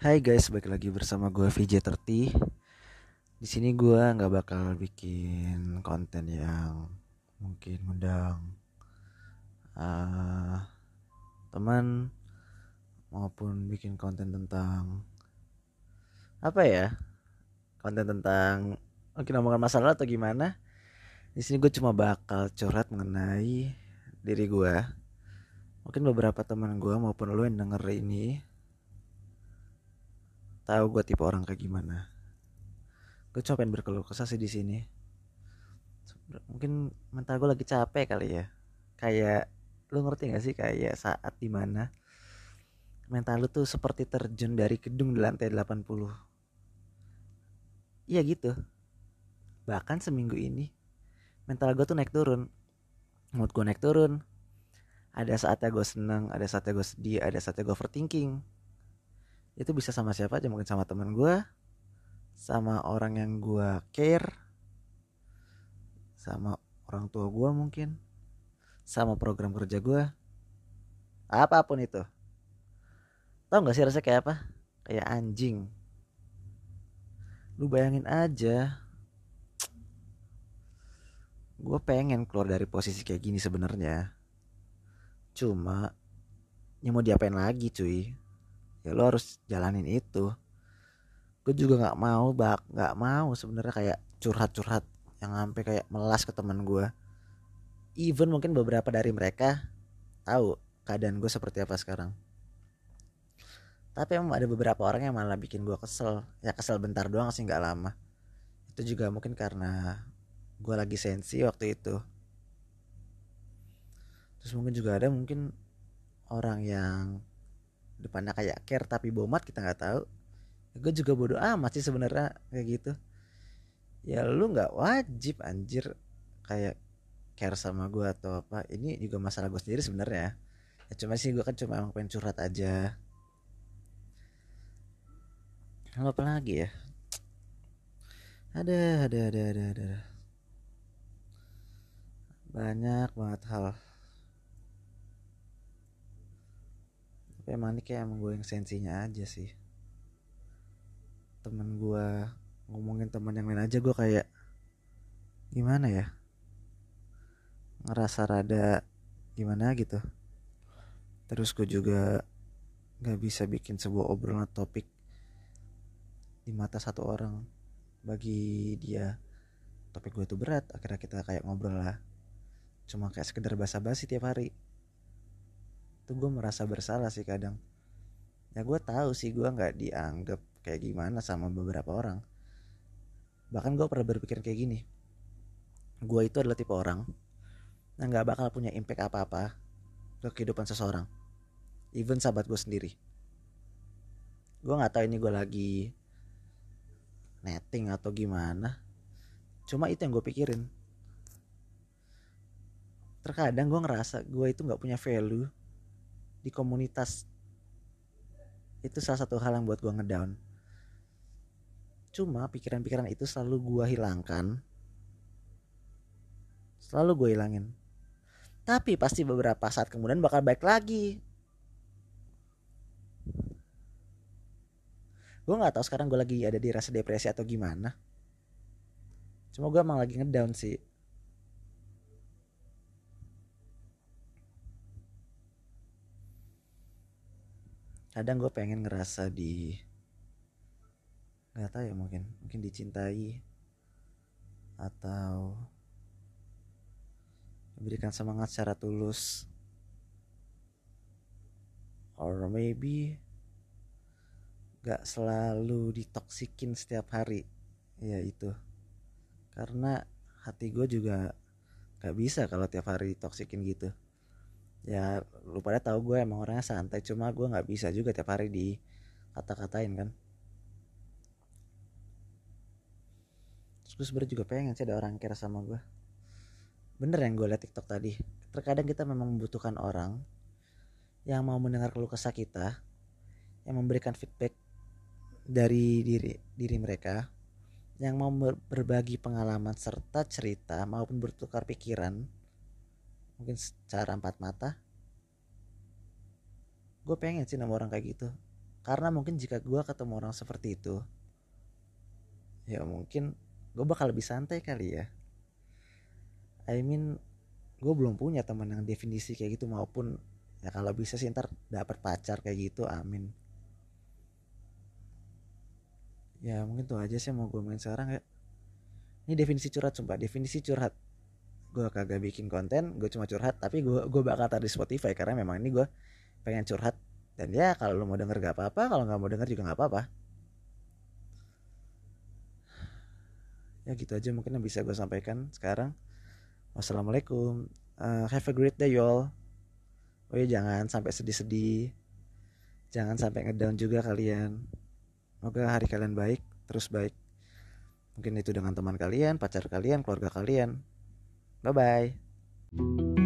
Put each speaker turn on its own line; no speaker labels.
Hai guys, balik lagi bersama gue VJ30. Di sini gue nggak bakal bikin konten yang mungkin undang uh, teman maupun bikin konten tentang apa ya? Konten tentang mungkin omongan masalah atau gimana? Di sini gue cuma bakal curhat mengenai diri gue. Mungkin beberapa teman gue maupun lo yang denger ini tahu gue tipe orang kayak gimana. Gue coba pengen berkeluh kesah sih di sini. Mungkin mental gue lagi capek kali ya. Kayak lu ngerti gak sih kayak saat di mana mental lu tuh seperti terjun dari gedung di lantai 80 iya gitu. Bahkan seminggu ini mental gue tuh naik turun. Mood gue naik turun. Ada saatnya gue senang ada saatnya gue sedih ada saatnya gue overthinking itu bisa sama siapa aja? Mungkin sama teman gue sama orang yang gue care sama orang tua gue mungkin sama program kerja gue apa pun itu. Tau gak sih rasanya kayak apa? Kayak anjing. Lu bayangin aja. Gue pengen keluar dari posisi kayak gini sebenarnya. Cuma ya mau diapain lagi cuy ya lo harus jalanin itu. Gue juga nggak mau bak nggak mau sebenarnya kayak curhat-curhat yang sampai kayak melas ke teman gue. Even mungkin beberapa dari mereka tahu keadaan gue seperti apa sekarang. Tapi emang ada beberapa orang yang malah bikin gue kesel. Ya kesel bentar doang sih nggak lama. Itu juga mungkin karena gue lagi sensi waktu itu. Terus mungkin juga ada mungkin orang yang depannya kayak care tapi bomat kita nggak tahu. Gue juga bodoh amat sih sebenarnya kayak gitu. Ya lu nggak wajib anjir kayak care sama gue atau apa. Ini juga masalah gue sendiri sebenarnya. Ya cuma sih gue kan cuma pengen curhat aja. Apa lagi ya? Ada ada ada ada ada. Banyak banget hal tapi emang ini kayak emang gue yang sensinya aja sih. Temen gue ngomongin teman yang lain aja gue kayak gimana ya? Ngerasa rada gimana gitu. Terus gue juga gak bisa bikin sebuah obrolan topik di mata satu orang. Bagi dia topik gue itu berat akhirnya kita kayak ngobrol lah. Cuma kayak sekedar basa-basi tiap hari itu gue merasa bersalah sih kadang. Ya gue tahu sih gue nggak dianggap kayak gimana sama beberapa orang. Bahkan gue pernah berpikir kayak gini gue itu adalah tipe orang yang nggak bakal punya impact apa-apa ke kehidupan seseorang even sahabat gue sendiri. Gue nggak tahu ini gue lagi netting atau gimana cuma itu yang gue pikirin. Terkadang gue ngerasa gue itu nggak punya value di komunitas. Itu salah satu hal yang buat gue ngedown. Cuma pikiran-pikiran itu selalu gue hilangkan. Selalu gue hilangin. Tapi pasti beberapa saat kemudian bakal baik lagi. Gue nggak tahu sekarang gue lagi ada di rasa depresi atau gimana. Cuma gue emang lagi ngedown sih kadang gue pengen ngerasa di nggak tahu ya mungkin mungkin dicintai atau diberikan semangat secara tulus. Or maybe gak selalu ditoksikin setiap hari. Ya itu. Karena hati gue juga gak bisa kalau tiap hari ditoksikin gitu ya lu pada tahu gue emang orangnya santai cuma gue nggak bisa juga tiap hari di kata-katain kan. Terus gue sebenernya juga pengen sih ada orang kira sama gue. Bener yang gue liat tiktok tadi. Terkadang kita memang membutuhkan orang yang mau mendengar keluh kesah kita yang memberikan feedback dari diri diri mereka yang mau berbagi pengalaman serta cerita maupun bertukar pikiran mungkin secara empat mata gue pengen sih nama orang kayak gitu. Karena mungkin jika gue ketemu orang seperti itu ya mungkin gue bakal lebih santai kali ya. I mean gue belum punya teman yang definisi kayak gitu maupun ya kalau bisa sih ntar dapat pacar kayak gitu amin. Ya mungkin tuh aja sih mau gue main sekarang ya. Ini definisi curhat sumpah. Definisi curhat gue kagak bikin konten gue cuma curhat tapi gue gue bakal taruh di Spotify karena memang ini gue pengen curhat. Dan ya kalau lo mau denger gak apa-apa kalau nggak mau denger juga nggak apa-apa. Ya gitu aja mungkin yang bisa gue sampaikan sekarang. Wassalamualaikum. Uh, have a great day y'all. Oh ya jangan sampai sedih-sedih. Jangan sampai ngedown juga kalian. Semoga hari kalian baik terus baik. Mungkin itu dengan teman kalian pacar kalian keluarga kalian bye bye